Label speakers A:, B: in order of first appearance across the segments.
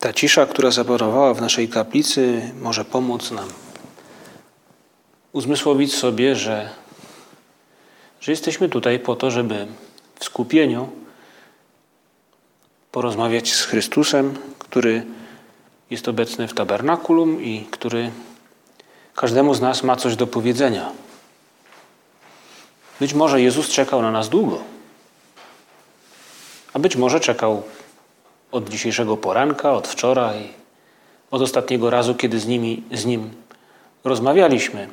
A: Ta cisza, która zapanowała w naszej kaplicy, może pomóc nam uzmysłowić sobie, że, że jesteśmy tutaj po to, żeby w skupieniu porozmawiać z Chrystusem, który jest obecny w tabernakulum i który każdemu z nas ma coś do powiedzenia. Być może Jezus czekał na nas długo, a być może czekał od dzisiejszego poranka, od wczoraj, od ostatniego razu, kiedy z, nimi, z Nim rozmawialiśmy.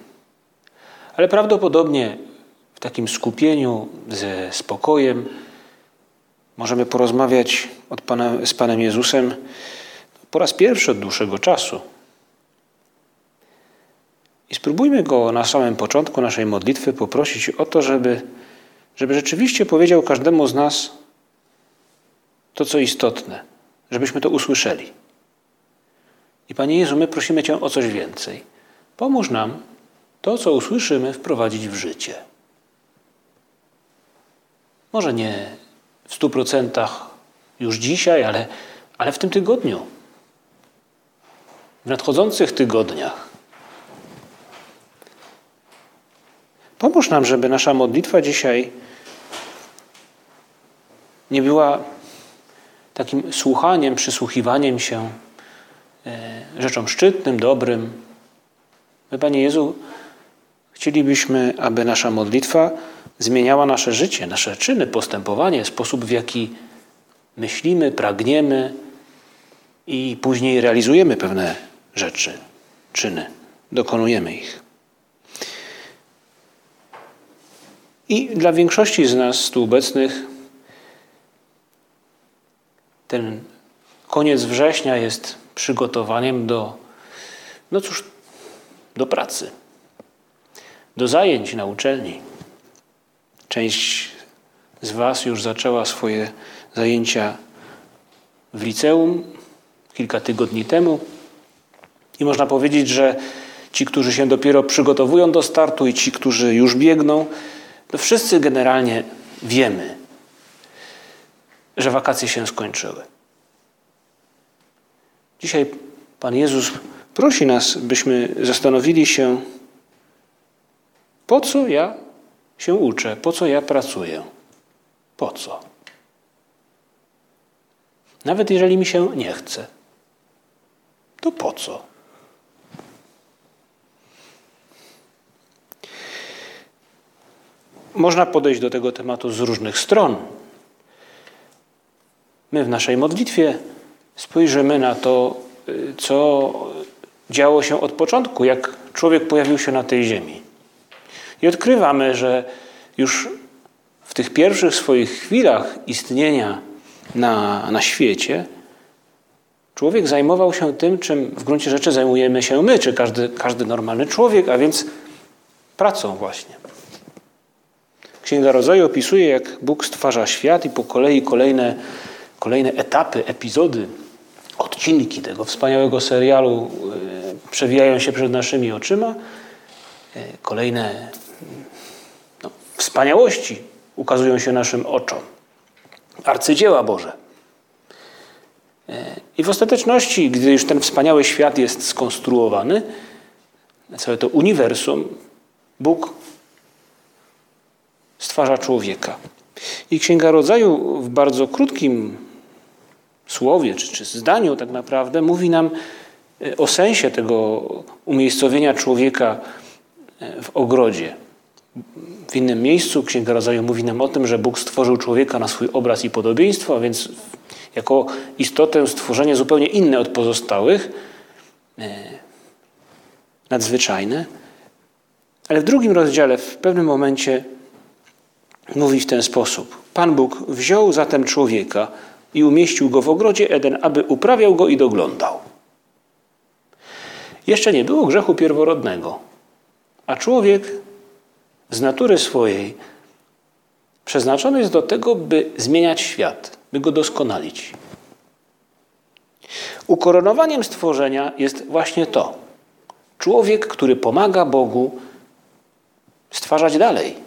A: Ale prawdopodobnie w takim skupieniu, ze spokojem, możemy porozmawiać Pana, z Panem Jezusem po raz pierwszy od dłuższego czasu. I spróbujmy Go na samym początku naszej modlitwy poprosić o to, żeby, żeby rzeczywiście powiedział każdemu z nas to, co istotne, żebyśmy to usłyszeli. I Panie Jezu, my prosimy Cię o coś więcej. Pomóż nam to, co usłyszymy, wprowadzić w życie. Może nie w stu procentach już dzisiaj, ale, ale w tym tygodniu, w nadchodzących tygodniach. Pomóż nam, żeby nasza modlitwa dzisiaj nie była takim słuchaniem, przysłuchiwaniem się e, rzeczom szczytnym, dobrym. My, Panie Jezu, chcielibyśmy, aby nasza modlitwa zmieniała nasze życie, nasze czyny, postępowanie, sposób, w jaki myślimy, pragniemy i później realizujemy pewne rzeczy, czyny, dokonujemy ich. I dla większości z nas tu obecnych ten koniec września jest przygotowaniem do, no cóż, do pracy, do zajęć na uczelni. Część z Was już zaczęła swoje zajęcia w liceum kilka tygodni temu. I można powiedzieć, że ci, którzy się dopiero przygotowują do startu i ci, którzy już biegną, to wszyscy generalnie wiemy, że wakacje się skończyły. Dzisiaj Pan Jezus prosi nas, byśmy zastanowili się, po co ja się uczę, po co ja pracuję. Po co? Nawet jeżeli mi się nie chce, to po co? Można podejść do tego tematu z różnych stron. My w naszej modlitwie spojrzymy na to, y, co działo się od początku, jak człowiek pojawił się na tej ziemi. I odkrywamy, że już w tych pierwszych swoich chwilach istnienia na, na świecie, człowiek zajmował się tym, czym w gruncie rzeczy zajmujemy się my, czy każdy, każdy normalny człowiek, a więc pracą właśnie. Księga Rodzaju opisuje, jak Bóg stwarza świat i po kolei kolejne kolejne etapy, epizody, odcinki tego wspaniałego serialu e, przewijają się przed naszymi oczyma. E, kolejne no, wspaniałości ukazują się naszym oczom. Arcydzieła Boże. E, I w ostateczności, gdy już ten wspaniały świat jest skonstruowany, całe to uniwersum, Bóg stwarza człowieka. I Księga Rodzaju w bardzo krótkim słowie czy, czy zdaniu tak naprawdę mówi nam e, o sensie tego umiejscowienia człowieka e, w ogrodzie. W innym miejscu Księga Rodzaju mówi nam o tym, że Bóg stworzył człowieka na swój obraz i podobieństwo, a więc jako istotę stworzenie zupełnie inne od pozostałych, e, nadzwyczajne. Ale w drugim rozdziale, w pewnym momencie mówi w ten sposób. Pan Bóg wziął zatem człowieka i umieścił go w ogrodzie Eden, aby uprawiał go i doglądał. Jeszcze nie było grzechu pierworodnego, a człowiek z natury swojej przeznaczony jest do tego, by zmieniać świat, by go doskonalić. Ukoronowaniem stworzenia jest właśnie to. Człowiek, który pomaga Bogu stwarzać dalej.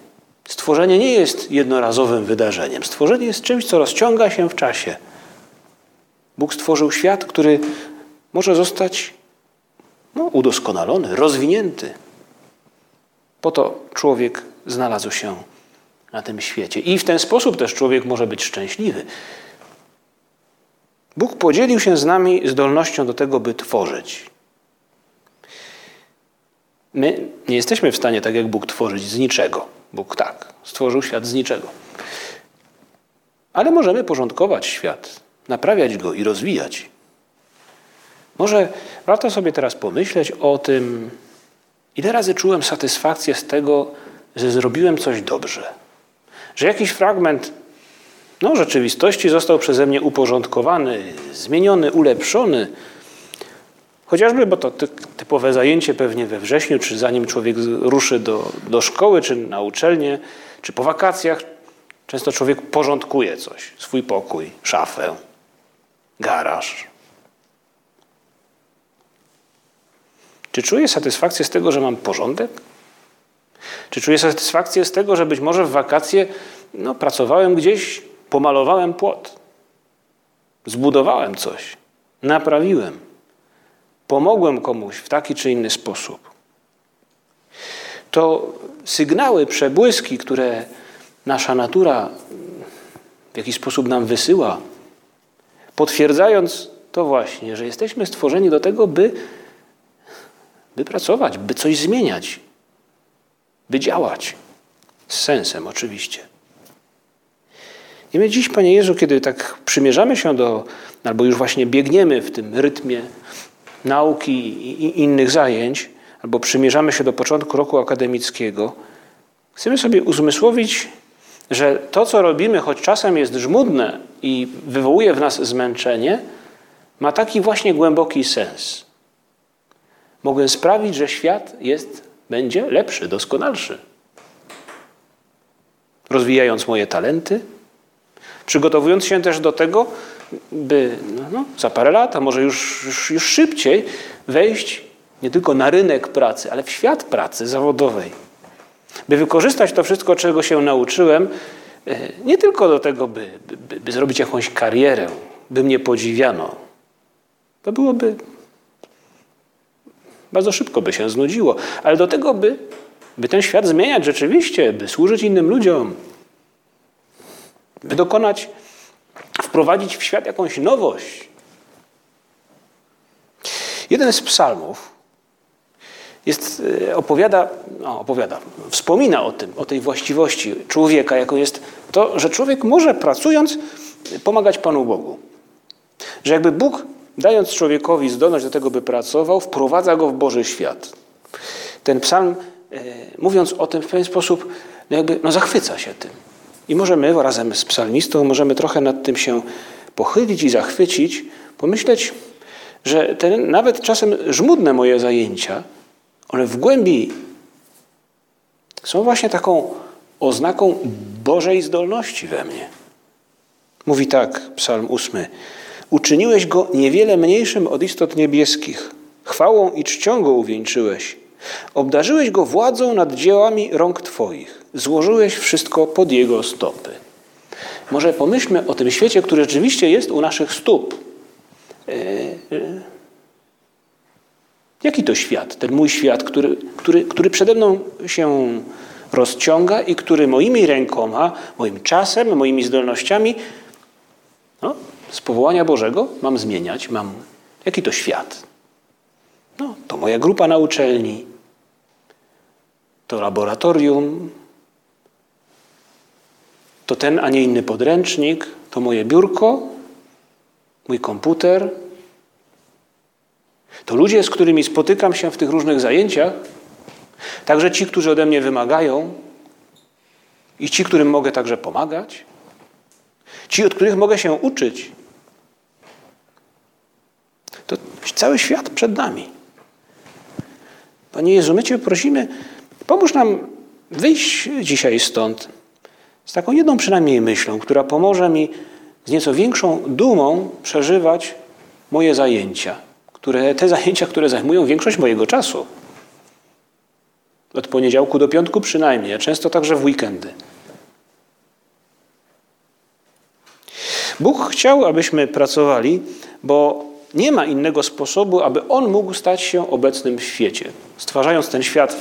A: Stworzenie nie jest jednorazowym wydarzeniem. Stworzenie jest czymś, co rozciąga się w czasie. Bóg stworzył świat, który może zostać no, udoskonalony, rozwinięty. Po to człowiek znalazł się na tym świecie. I w ten sposób też człowiek może być szczęśliwy. Bóg podzielił się z nami zdolnością do tego, by tworzyć. My nie jesteśmy w stanie tak jak Bóg tworzyć z niczego. Bóg tak, stworzył świat z niczego. Ale możemy porządkować świat, naprawiać go i rozwijać. Może warto sobie teraz pomyśleć o tym, ile razy czułem satysfakcję z tego, że zrobiłem coś dobrze. Że jakiś fragment no, rzeczywistości został przeze mnie uporządkowany, zmieniony, ulepszony. Chociażby, bo to typowe zajęcie pewnie we wrześniu, czy zanim człowiek ruszy do, do szkoły, czy na uczelnię, czy po wakacjach, często człowiek porządkuje coś, swój pokój, szafę, garaż. Czy czuję satysfakcję z tego, że mam porządek? Czy czuję satysfakcję z tego, że być może w wakacje no, pracowałem gdzieś, pomalowałem płot, zbudowałem coś, naprawiłem, pomogłem komuś w taki czy inny sposób? To sygnały, przebłyski, które nasza natura w jakiś sposób nam wysyła, potwierdzając to właśnie, że jesteśmy stworzeni do tego, by, by pracować, by coś zmieniać, by działać. Z sensem oczywiście. I my dziś, Panie Jezu, kiedy tak przymierzamy się do, albo już właśnie biegniemy w tym rytmie nauki i innych zajęć, albo przymierzamy się do początku roku akademickiego, chcemy sobie uzmysłowić, że to, co robimy, choć czasem jest żmudne i wywołuje w nas zmęczenie, ma taki właśnie głęboki sens. Mogę sprawić, że świat jest, będzie lepszy, doskonalszy. Rozwijając moje talenty, przygotowując się też do tego, by no, no, za parę lat, a może już, już, już szybciej, wejść nie tylko na rynek pracy, ale w świat pracy zawodowej. By wykorzystać to wszystko, czego się nauczyłem, e, nie tylko do tego, by, by, by zrobić jakąś karierę, by mnie podziwiano. To byłoby bardzo szybko by się znudziło, ale do tego, by, by ten świat zmieniać rzeczywiście, by służyć innym ludziom, by dokonać, wprowadzić w świat jakąś nowość. Jeden z psalmów jest, e, opowiada, no, opowiada, wspomina o tym, o tej właściwości człowieka, jaką jest to, że człowiek może pracując pomagać Panu Bogu. Że jakby Bóg, dając człowiekowi zdolność do tego, by pracował, wprowadza go w Boży świat. Ten psalm, e, mówiąc o tym w pewien sposób, no jakby no zachwyca się tym. I możemy razem z psalmistą, możemy trochę nad tym się pochylić i zachwycić, pomyśleć, że te nawet czasem żmudne moje zajęcia, one w głębi są właśnie taką oznaką Bożej zdolności we mnie. Mówi tak Psalm ósmy. Uczyniłeś go niewiele mniejszym od istot niebieskich. Chwałą i czcią go uwieńczyłeś. Obdarzyłeś go władzą nad dziełami rąk Twoich. Złożyłeś wszystko pod jego stopy. Może pomyślmy o tym świecie, który rzeczywiście jest u naszych stóp. E, e, jaki to świat? Ten mój świat, który, który, który przede mną się rozciąga i który moimi rękoma, moim czasem, moimi zdolnościami no, z powołania Bożego mam zmieniać, mam. Jaki to świat? No, to moja grupa na uczelni, to laboratorium, to ten, a nie inny podręcznik, to moje biurko, mój komputer. To ludzie, z którymi spotykam się w tych różnych zajęciach, także ci, którzy ode mnie wymagają i ci, którym mogę także pomagać. Ci, od których mogę się uczyć. To cały świat przed nami. Panie Jezu, my Cię prosimy, pomóż nam wyjść dzisiaj stąd z taką jedną przynajmniej myślą, która pomoże mi z nieco większą dumą przeżywać moje zajęcia, które, te zajęcia, które zajmują większość mojego czasu. Od poniedziałku do piątku przynajmniej, a często także w weekendy. Bóg chciał, abyśmy pracowali, bo nie ma innego sposobu, aby On mógł stać się obecnym w świecie. Stwarzając ten świat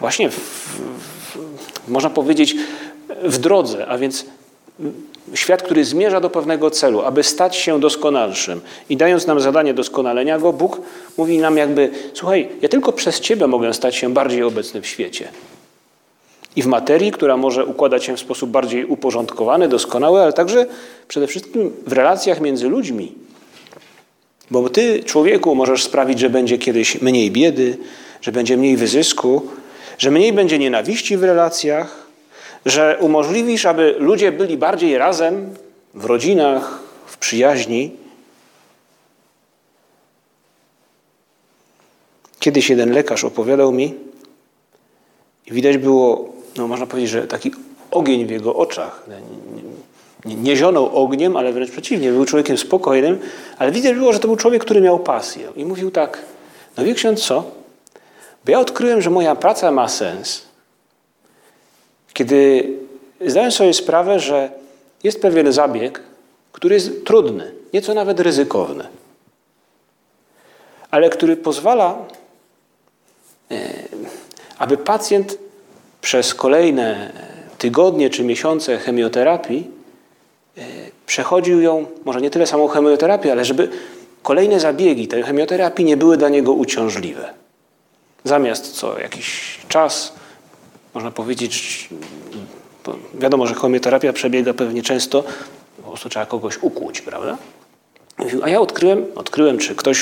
A: właśnie, w, w, można powiedzieć, w drodze, a więc świat, który zmierza do pewnego celu, aby stać się doskonalszym. I dając nam zadanie doskonalenia go, Bóg mówi nam jakby, słuchaj, ja tylko przez Ciebie mogę stać się bardziej obecny w świecie. I w materii, która może układać się w sposób bardziej uporządkowany, doskonały, ale także przede wszystkim w relacjach między ludźmi. Bo Ty, człowieku, możesz sprawić, że będzie kiedyś mniej biedy, że będzie mniej wyzysku, że mniej będzie nienawiści w relacjach, że umożliwisz, aby ludzie byli bardziej razem w rodzinach, w przyjaźni. Kiedyś jeden lekarz opowiadał mi, i widać było, no można powiedzieć, że taki ogień w jego oczach. Nie, nie, zionął ogniem, ale wręcz przeciwnie, był człowiekiem spokojnym, ale widać było, że to był człowiek, który miał pasję. I mówił tak, no wie ksiądz co? Bo ja odkryłem, że moja praca ma sens, kiedy zdałem sobie sprawę, że jest pewien zabieg, który jest trudny, nieco nawet ryzykowny, ale który pozwala, e, aby pacjent przez kolejne tygodnie czy miesiące chemioterapii e, przechodził ją, może nie tyle samą chemioterapię, ale żeby kolejne zabiegi tej chemioterapii nie były dla niego uciążliwe. Zamiast co jakiś czas można powiedzieć, wiadomo, że chemioterapia przebiega pewnie często, po prostu trzeba kogoś ukłuć, prawda? a ja odkryłem, odkryłem, czy ktoś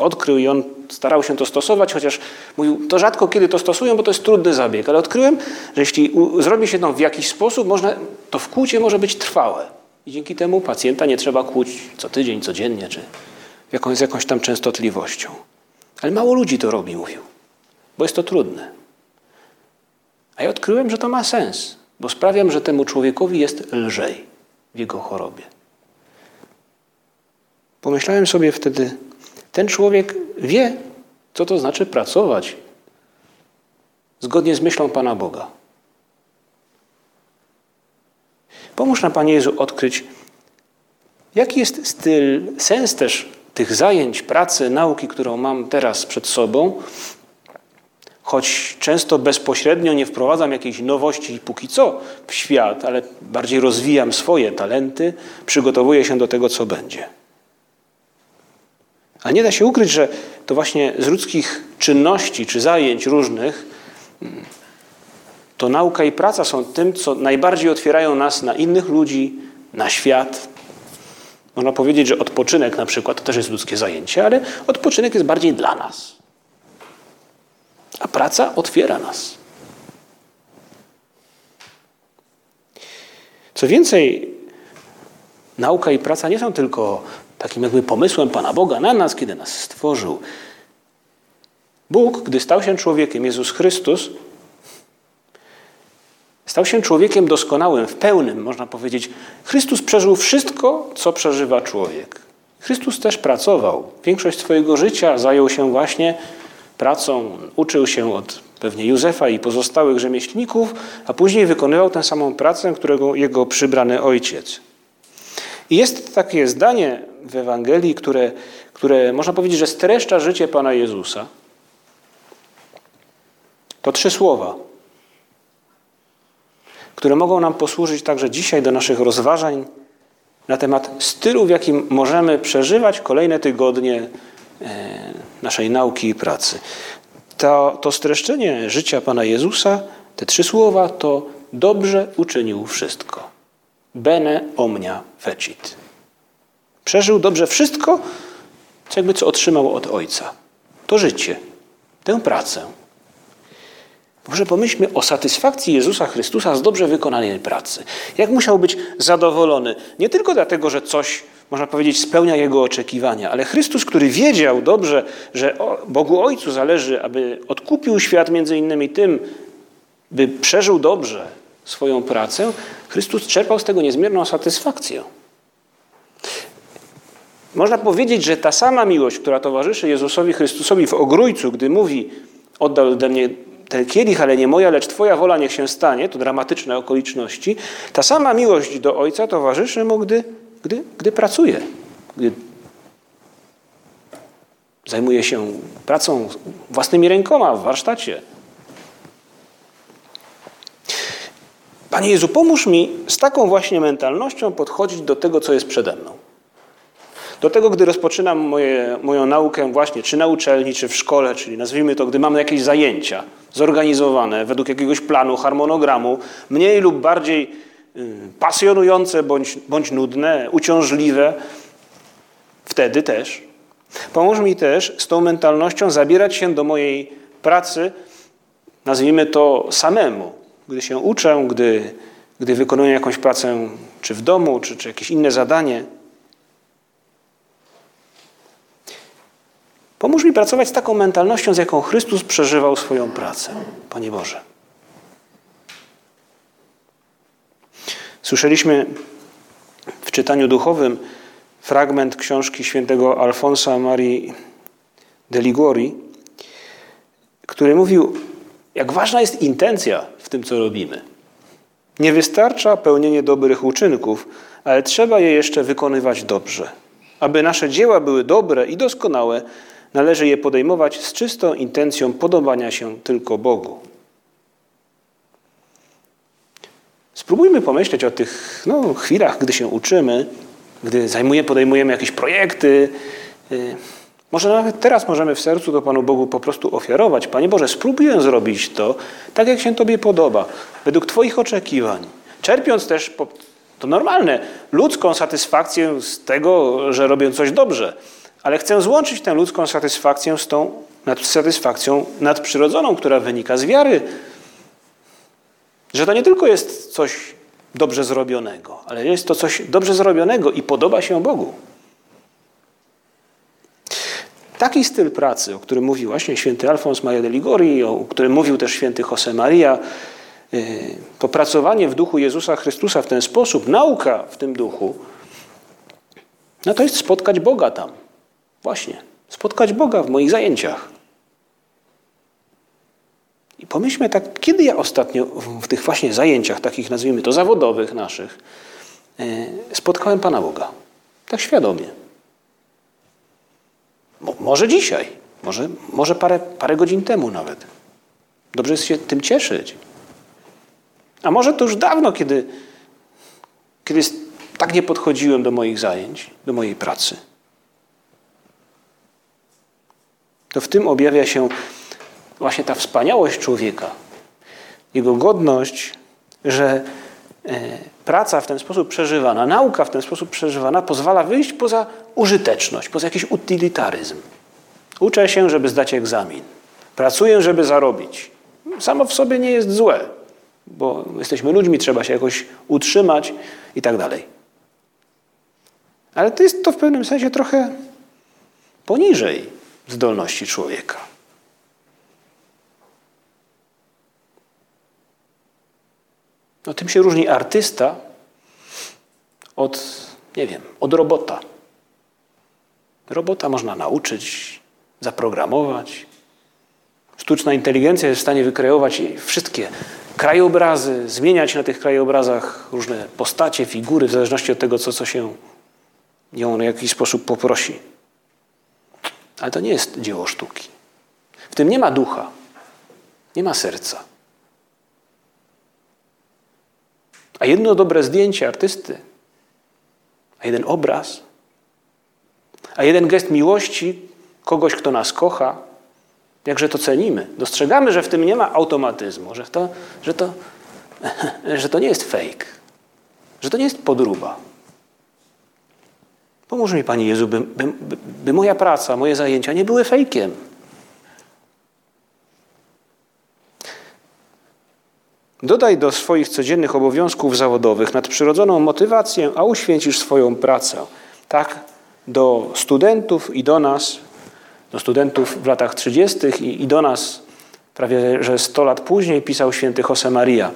A: odkrył i on starał się to stosować, chociaż mówił, to rzadko kiedy to stosują, bo to jest trudny zabieg, ale odkryłem, że jeśli zrobi się to w jakiś sposób, można, to wkłucie może być trwałe. I dzięki temu pacjenta nie trzeba kłuć co tydzień, codziennie, czy jakąś, z jakąś tam częstotliwością. Ale mało ludzi to robi, mówił, bo jest to trudne. A ja odkryłem, że to ma sens, bo sprawiam, że temu człowiekowi jest lżej w jego chorobie. Pomyślałem sobie wtedy, ten człowiek wie, co to znaczy pracować zgodnie z myślą Pana Boga. Pomóż nam, Panie Jezu, odkryć, jaki jest styl, sens też tych zajęć, pracy, nauki, którą mam teraz przed sobą, choć często bezpośrednio nie wprowadzam jakiejś nowości póki co w świat, ale bardziej rozwijam swoje talenty, przygotowuję się do tego, co będzie. A nie da się ukryć, że to właśnie z ludzkich czynności czy zajęć różnych to nauka i praca są tym, co najbardziej otwierają nas na innych ludzi, na świat. Można powiedzieć, że odpoczynek na przykład to też jest ludzkie zajęcie, ale odpoczynek jest bardziej dla nas. A praca otwiera nas. Co więcej, nauka i praca nie są tylko takim jakby pomysłem Pana Boga na nas, kiedy nas stworzył. Bóg, gdy stał się człowiekiem, Jezus Chrystus, stał się człowiekiem doskonałym, w pełnym, można powiedzieć. Chrystus przeżył wszystko, co przeżywa człowiek. Chrystus też pracował. Większość swojego życia zajął się właśnie pracą, uczył się od pewnie Józefa i pozostałych rzemieślników, a później wykonywał tę samą pracę, którego jego przybrany ojciec. I jest takie zdanie w Ewangelii, które, które można powiedzieć, że streszcza życie Pana Jezusa. To trzy słowa, które mogą nam posłużyć także dzisiaj do naszych rozważań na temat stylu, w jakim możemy przeżywać kolejne tygodnie naszej nauki i pracy. To, to streszczenie życia Pana Jezusa, te trzy słowa, to dobrze uczynił wszystko. Bene omnia fecit. Przeżył dobrze wszystko, co jakby co otrzymał od Ojca. To życie, tę pracę. Może pomyślmy o satysfakcji Jezusa Chrystusa z dobrze wykonanej pracy. Jak musiał być zadowolony? Nie tylko dlatego, że coś, można powiedzieć, spełnia jego oczekiwania, ale Chrystus, który wiedział dobrze, że Bogu Ojcu zależy, aby odkupił świat między innymi tym, by przeżył dobrze swoją pracę, Chrystus czerpał z tego niezmierną satysfakcję. Można powiedzieć, że ta sama miłość, która towarzyszy Jezusowi Chrystusowi w ogrójcu, gdy mówi: Oddal ode mnie ten kielich, ale nie moja, lecz Twoja wola niech się stanie, to dramatyczne okoliczności, ta sama miłość do Ojca towarzyszy mu, gdy, gdy, gdy pracuje, gdy zajmuje się pracą własnymi rękoma w warsztacie. Panie Jezu, pomóż mi z taką właśnie mentalnością podchodzić do tego, co jest przede mną. Do tego, gdy rozpoczynam moje, moją naukę właśnie, czy na uczelni, czy w szkole, czyli nazwijmy to, gdy mamy jakieś zajęcia zorganizowane według jakiegoś planu, harmonogramu, mniej lub bardziej pasjonujące bądź, bądź nudne, uciążliwe, wtedy też. Pomóż mi też z tą mentalnością zabierać się do mojej pracy, nazwijmy to samemu, gdy się uczę, gdy, gdy wykonuję jakąś pracę, czy w domu, czy, czy jakieś inne zadanie. Pomóż mi pracować z taką mentalnością, z jaką Chrystus przeżywał swoją pracę. Panie Boże. Słyszeliśmy w czytaniu duchowym fragment książki świętego Alfonsa Marii de Ligori, który mówił, jak ważna jest intencja w tym, co robimy. Nie wystarcza pełnienie dobrych uczynków, ale trzeba je jeszcze wykonywać dobrze. Aby nasze dzieła były dobre i doskonałe, należy je podejmować z czystą intencją podobania się tylko Bogu. Spróbujmy pomyśleć o tych no, chwilach, gdy się uczymy, gdy zajmujemy, podejmujemy jakieś projekty. Y, może nawet teraz możemy w sercu to Panu Bogu po prostu ofiarować. Panie Boże, spróbuję zrobić to tak, jak się Tobie podoba, według Twoich oczekiwań. Czerpiąc też, to normalne, ludzką satysfakcję z tego, że robię coś dobrze ale chcę złączyć tę ludzką satysfakcję z tą satysfakcją nadprzyrodzoną, która wynika z wiary. Że to nie tylko jest coś dobrze zrobionego, ale jest to coś dobrze zrobionego i podoba się Bogu. Taki styl pracy, o którym mówił właśnie święty Alfons Maria de Ligori, o którym mówił też święty Jose Maria, y, to pracowanie w duchu Jezusa Chrystusa w ten sposób, nauka w tym duchu, no to jest spotkać Boga tam. Właśnie, spotkać Boga w moich zajęciach. I pomyślmy tak, kiedy ja ostatnio w tych właśnie zajęciach, takich nazwijmy to zawodowych naszych, e, spotkałem Pana Boga. Tak świadomie. może dzisiaj, może, może parę, parę godzin temu nawet. Dobrze jest się tym cieszyć. A może to już dawno, kiedy, kiedy tak nie podchodziłem do moich zajęć, do mojej pracy. To w tym objawia się właśnie ta wspaniałość człowieka, jego godność, że e, praca w ten sposób przeżywana, nauka w ten sposób przeżywana pozwala wyjść poza użyteczność, poza jakiś utylitaryzm. Uczę się, żeby zdać egzamin. Pracuję, żeby zarobić. Samo w sobie nie jest złe, bo jesteśmy ludźmi, trzeba się jakoś utrzymać i tak dalej. Ale to jest to w pewnym sensie trochę poniżej zdolności człowieka. No, tym się różni artysta od, nie wiem, od robota. Robota można nauczyć, zaprogramować. Sztuczna inteligencja jest w stanie wykreować wszystkie krajobrazy, zmieniać na tych krajobrazach różne postacie, figury, w zależności od tego, co, co się ją w jakiś sposób poprosi. Ale to nie jest dzieło sztuki. W tym nie ma ducha, nie ma serca. A jedno dobre zdjęcie artysty, a jeden obraz, a jeden gest miłości kogoś, kto nas kocha, jakże to cenimy. Dostrzegamy, że w tym nie ma automatyzmu, że to, że to, że to nie jest fake, że to nie jest podruba. Pomóż mi, Panie Jezu, by, by, by moja praca, moje zajęcia nie były fejkiem. Dodaj do swoich codziennych obowiązków zawodowych nadprzyrodzoną motywację, a uświęcisz swoją pracę. Tak do studentów i do nas, do studentów w latach 30. i, i do nas prawie że 100 lat później pisał święty Josemaria.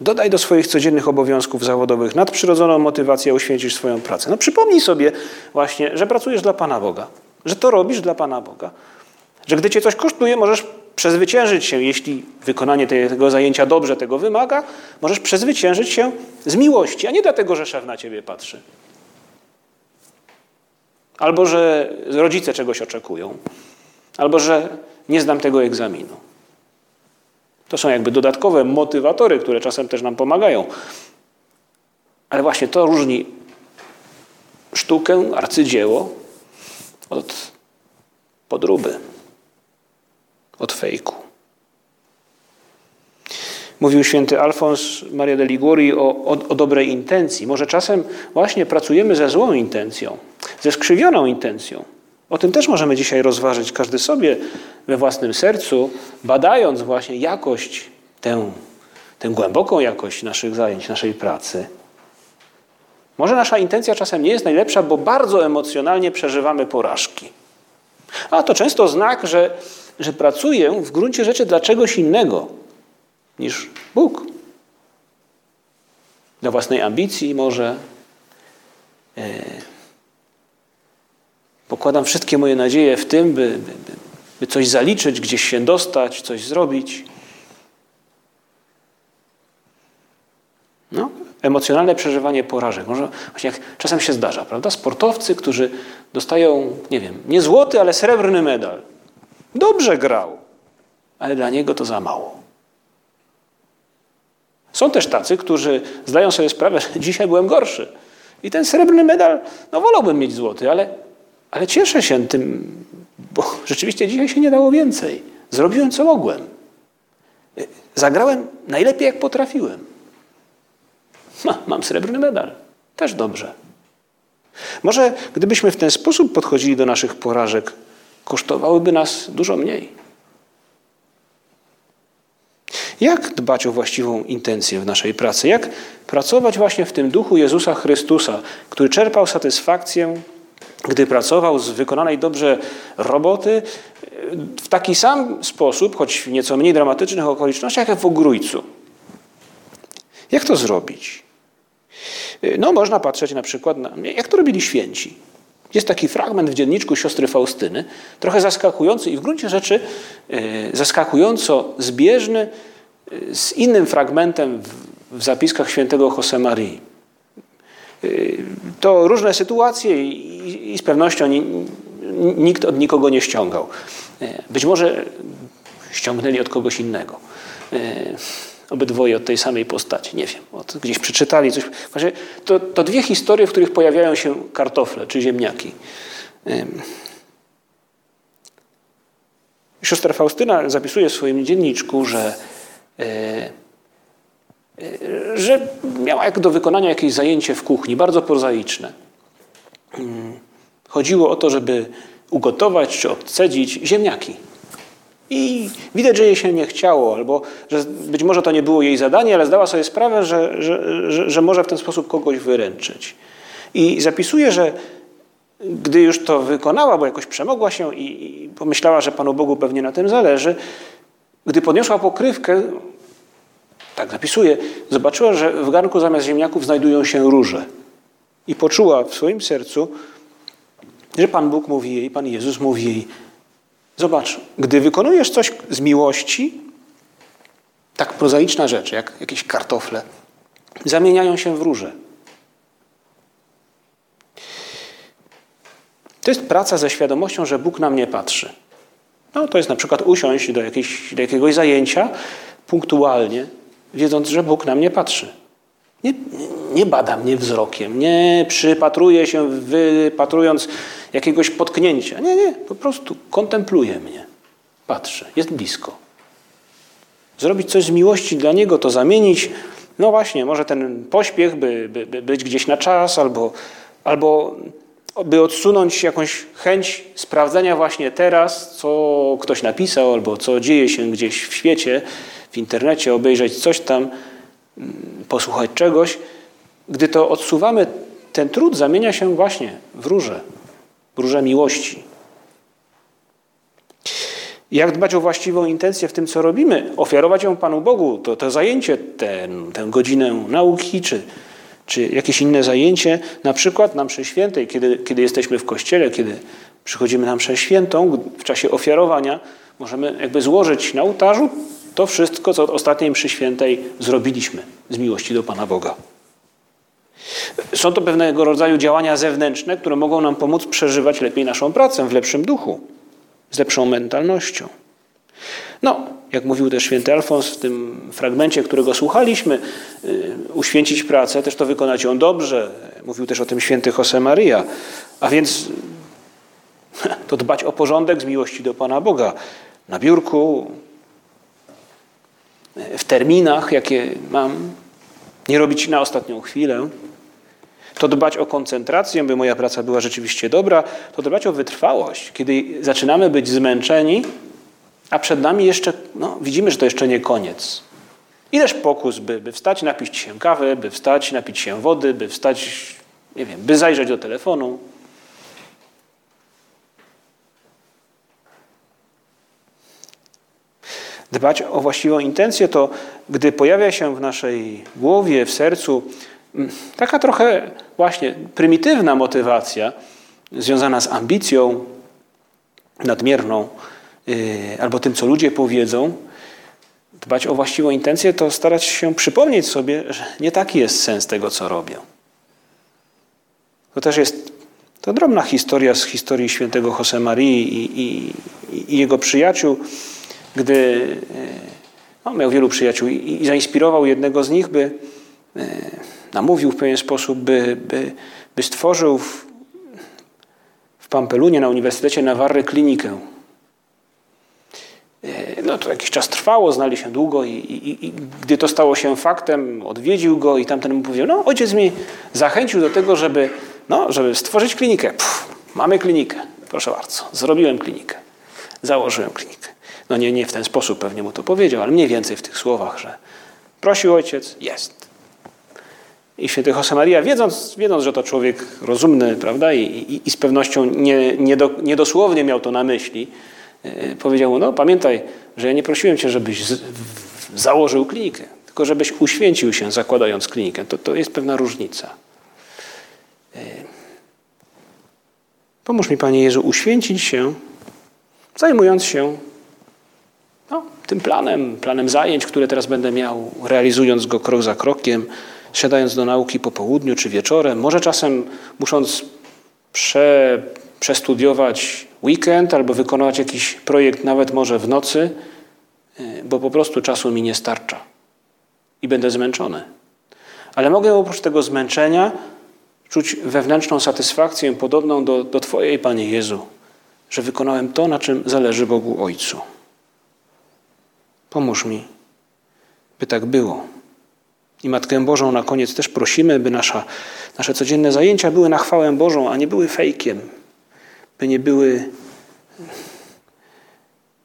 A: Dodaj do swoich codziennych obowiązków zawodowych nadprzyrodzoną motywację, a uświęcisz swoją pracę. No przypomnij sobie właśnie, że pracujesz dla Pana Boga, że to robisz dla Pana Boga, że gdy cię coś kosztuje, możesz przezwyciężyć się, jeśli wykonanie tego zajęcia dobrze tego wymaga, możesz przezwyciężyć się z miłości, a nie dlatego, że szef na ciebie patrzy. Albo że rodzice czegoś oczekują, albo że nie zdam tego egzaminu. To są jakby dodatkowe motywatory, które czasem też nam pomagają. Ale właśnie to różni sztukę, arcydzieło od podróby od fejku. Mówił święty Alfons Maria de Liguori o, o, o, dobrej intencji. Może czasem właśnie pracujemy ze złą intencją, ze skrzywioną intencją. O tym też możemy dzisiaj rozważyć, każdy sobie we własnym sercu, badając właśnie jakość, tę, tę głęboką jakość naszych zajęć, naszej pracy. Może nasza intencja czasem nie jest najlepsza, bo bardzo emocjonalnie przeżywamy porażki. A to często znak, że że pracuję w gruncie rzeczy dla czegoś innego niż Bóg. Dla własnej ambicji może. E, pokładam wszystkie moje nadzieje w tym, by, by, by coś zaliczyć, gdzieś się dostać, coś zrobić. No, emocjonalne przeżywanie porażek. Może właśnie jak czasem się zdarza, prawda? Sportowcy, którzy dostają, nie wiem, nie złoty, ale srebrny medal. Dobrze grał, ale dla niego to za mało. Są też tacy, którzy zdają sobie sprawę, że dzisiaj byłem gorszy. I ten srebrny medal, no wolałbym mieć złoty, ale, ale cieszę się tym, bo rzeczywiście dzisiaj się nie dało więcej. Zrobiłem co mogłem. Zagrałem najlepiej jak potrafiłem. Ma, mam srebrny medal. Też dobrze. Może gdybyśmy w ten sposób podchodzili do naszych porażek, kosztowałyby nas dużo mniej. Jak dbać o właściwą intencję w naszej pracy? Jak pracować właśnie w tym duchu Jezusa Chrystusa, który czerpał satysfakcję, gdy pracował z wykonanej dobrze roboty w taki sam sposób, choć w nieco mniej dramatycznych okolicznościach, jak w ogrójcu? Jak to zrobić? No, można patrzeć na przykład na, jak to robili święci. Jest taki fragment w dzienniczku siostry Faustyny, trochę zaskakujący i w gruncie rzeczy e, zaskakująco zbieżny e, z innym fragmentem w zapiskach świętego Josemarii. E, to różne sytuacje i z pewnością nikt od nikogo nie ściągał. Być może ściągnęli od kogoś innego obydwoje od tej samej postaci. Nie wiem, gdzieś przeczytali coś. To, to dwie historie, w których pojawiają się kartofle czy ziemniaki. Siostra Faustyna zapisuje w swoim dzienniczku, że, e, e, że miała jak do wykonania jakieś zajęcie w kuchni, bardzo prozaiczne. Chodziło o to, żeby ugotować czy odcedzić ziemniaki. I widać, że jej się nie chciało, albo że być może to nie było jej zadanie, ale zdała sobie sprawę, że, że, że, że może w ten sposób kogoś wyręczyć. I zapisuje, że gdy już to wykonała, bo jakoś przemogła się i, i pomyślała, że Panu Bogu pewnie na tym zależy, gdy podniosła pokrywkę, tak zapisuje, zobaczyła, że w garnku zamiast ziemniaków znajdują się róże. I poczuła w swoim sercu, że Pan Bóg mówi jej, Pan Jezus mówi jej, Zobacz, gdy wykonujesz coś z miłości, tak prozaiczna rzecz, jak jakieś kartofle, zamieniają się w róże. To jest praca ze świadomością, że Bóg na mnie patrzy. No, to jest na przykład usiąść do, jakiejś, do jakiegoś zajęcia punktualnie, wiedząc, że Bóg na mnie patrzy. Nie, nie bada mnie wzrokiem, nie przypatruje się, wypatrując jakiegoś potknięcia. Nie, nie, po prostu kontempluje mnie, patrzy, jest blisko. Zrobić coś z miłości dla Niego, to zamienić, no właśnie, może ten pośpiech, by, by, by być gdzieś na czas, albo, albo by odsunąć jakąś chęć sprawdzenia właśnie teraz, co ktoś napisał, albo co dzieje się gdzieś w świecie, w internecie, obejrzeć coś tam, posłuchać czegoś. Gdy to odsuwamy, ten trud zamienia się właśnie w róże, w róże miłości. Jak dbać o właściwą intencję w tym, co robimy? Ofiarować ją Panu Bogu, to, to zajęcie, ten, tę godzinę nauki, czy, czy jakieś inne zajęcie, na przykład na mszy świętej, kiedy, kiedy jesteśmy w kościele, kiedy przychodzimy na mszę świętą, w czasie ofiarowania możemy jakby złożyć na ołtarzu to wszystko, co od ostatniej mszy świętej zrobiliśmy z miłości do Pana Boga. Są to pewnego rodzaju działania zewnętrzne, które mogą nam pomóc przeżywać lepiej naszą pracę w lepszym duchu, z lepszą mentalnością. No, jak mówił też święty Alfons w tym fragmencie, którego słuchaliśmy, y, uświęcić pracę, też to wykonać ją dobrze. Mówił też o tym święty Josemaria. A więc to dbać o porządek z miłości do Pana Boga. Na biurku, w terminach, jakie mam, nie robić na ostatnią chwilę. To dbać o koncentrację, by moja praca była rzeczywiście dobra. To dbać o wytrwałość. Kiedy zaczynamy być zmęczeni, a przed nami jeszcze, no, widzimy, że to jeszcze nie koniec. Ileż pokus, by, by wstać, napić się kawy, by wstać, napić się wody, by wstać, nie wiem, by zajrzeć do telefonu. Dbać o właściwą intencję to, gdy pojawia się w naszej głowie, w sercu mm, taka trochę właśnie prymitywna motywacja związana z ambicją nadmierną yy, albo tym, co ludzie powiedzą, dbać o właściwą intencję, to starać się przypomnieć sobie, że nie taki jest sens tego, co robię. To też jest to drobna historia z historii świętego Josemarii i, i, i jego przyjaciół, gdy no, miał wielu przyjaciół i, i, zainspirował jednego z nich, by e, namówił w pewien sposób, by, by, by stworzył w, w Pampelunie na Uniwersytecie Nawarry klinikę. E, no to jakiś czas trwało, znali się długo i, i, i, gdy to stało się faktem, odwiedził go i tamten mu powiedział, no ojciec mnie zachęcił do tego, żeby, no, żeby stworzyć klinikę. Pff, mamy klinikę, proszę bardzo, zrobiłem klinikę, założyłem klinikę. No nie, nie w ten sposób pewnie mu to powiedział, ale mniej więcej w tych słowach, że prosił ojciec, jest. I święty Josemaria, wiedząc, wiedząc, że to człowiek rozumny, prawda, i, i, i z pewnością nie, nie do, niedosłownie miał to na myśli, yy, powiedział mu, no pamiętaj, że ja nie prosiłem cię, żebyś z, w, założył klinikę, tylko żebyś uświęcił się zakładając klinikę. To, to jest pewna różnica. Yy. Pomóż mi, Panie Jezu, uświęcić się, zajmując się no, tym planem, planem zajęć, które teraz będę miał, realizując go krok za krokiem, siadając do nauki po południu czy wieczorem, może czasem musząc prze, przestudiować weekend albo wykonać jakiś projekt nawet może w nocy, y, bo po prostu czasu mi nie starcza i będę zmęczony. Ale mogę oprócz tego zmęczenia czuć wewnętrzną satysfakcję podobną do, do Twojej, Panie Jezu, że wykonałem to, na czym zależy Bogu Ojcu. Pomóż mi, by tak było. I Matkę Bożą na koniec też prosimy, by nasza, nasze codzienne zajęcia były na chwałę Bożą, a nie były fejkiem, by nie były,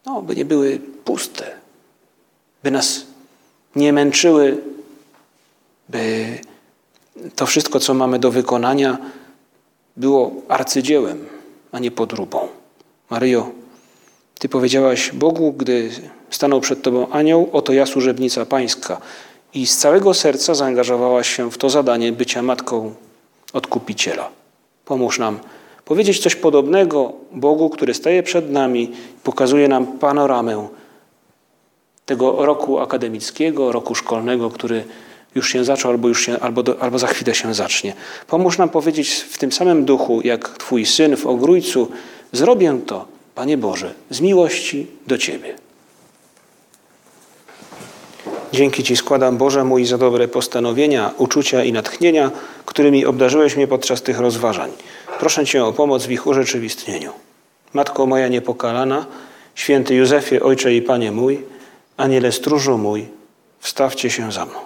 A: no, by nie były puste, by nas nie męczyły, by to wszystko, co mamy do wykonania, było arcydziełem, a nie podróbą. Maryjo, Ty powiedziałaś Bogu, gdy stanął przed Tobą anioł, oto ja służebnica Pańska. I z całego serca zaangażowałaś się w to zadanie bycia matką odkupiciela. Pomóż nam powiedzieć coś podobnego Bogu, który staje przed nami, pokazuje nam panoramę tego roku akademickiego, roku szkolnego, który już się zaczął albo, już się, albo, do, albo za chwilę się zacznie. Pomóż nam powiedzieć w tym samym duchu, jak Twój syn w ogrójcu, zrobię to, Panie Boże, z miłości do Ciebie. Dzięki Ci składam, Boże mój, za dobre postanowienia, uczucia i natchnienia, którymi obdarzyłeś mnie podczas tych rozważań. Proszę Cię o pomoc w ich urzeczywistnieniu. Matko moja niepokalana, święty Józefie, Ojcze i Panie mój, aniele stróżu mój, wstawcie się za mną.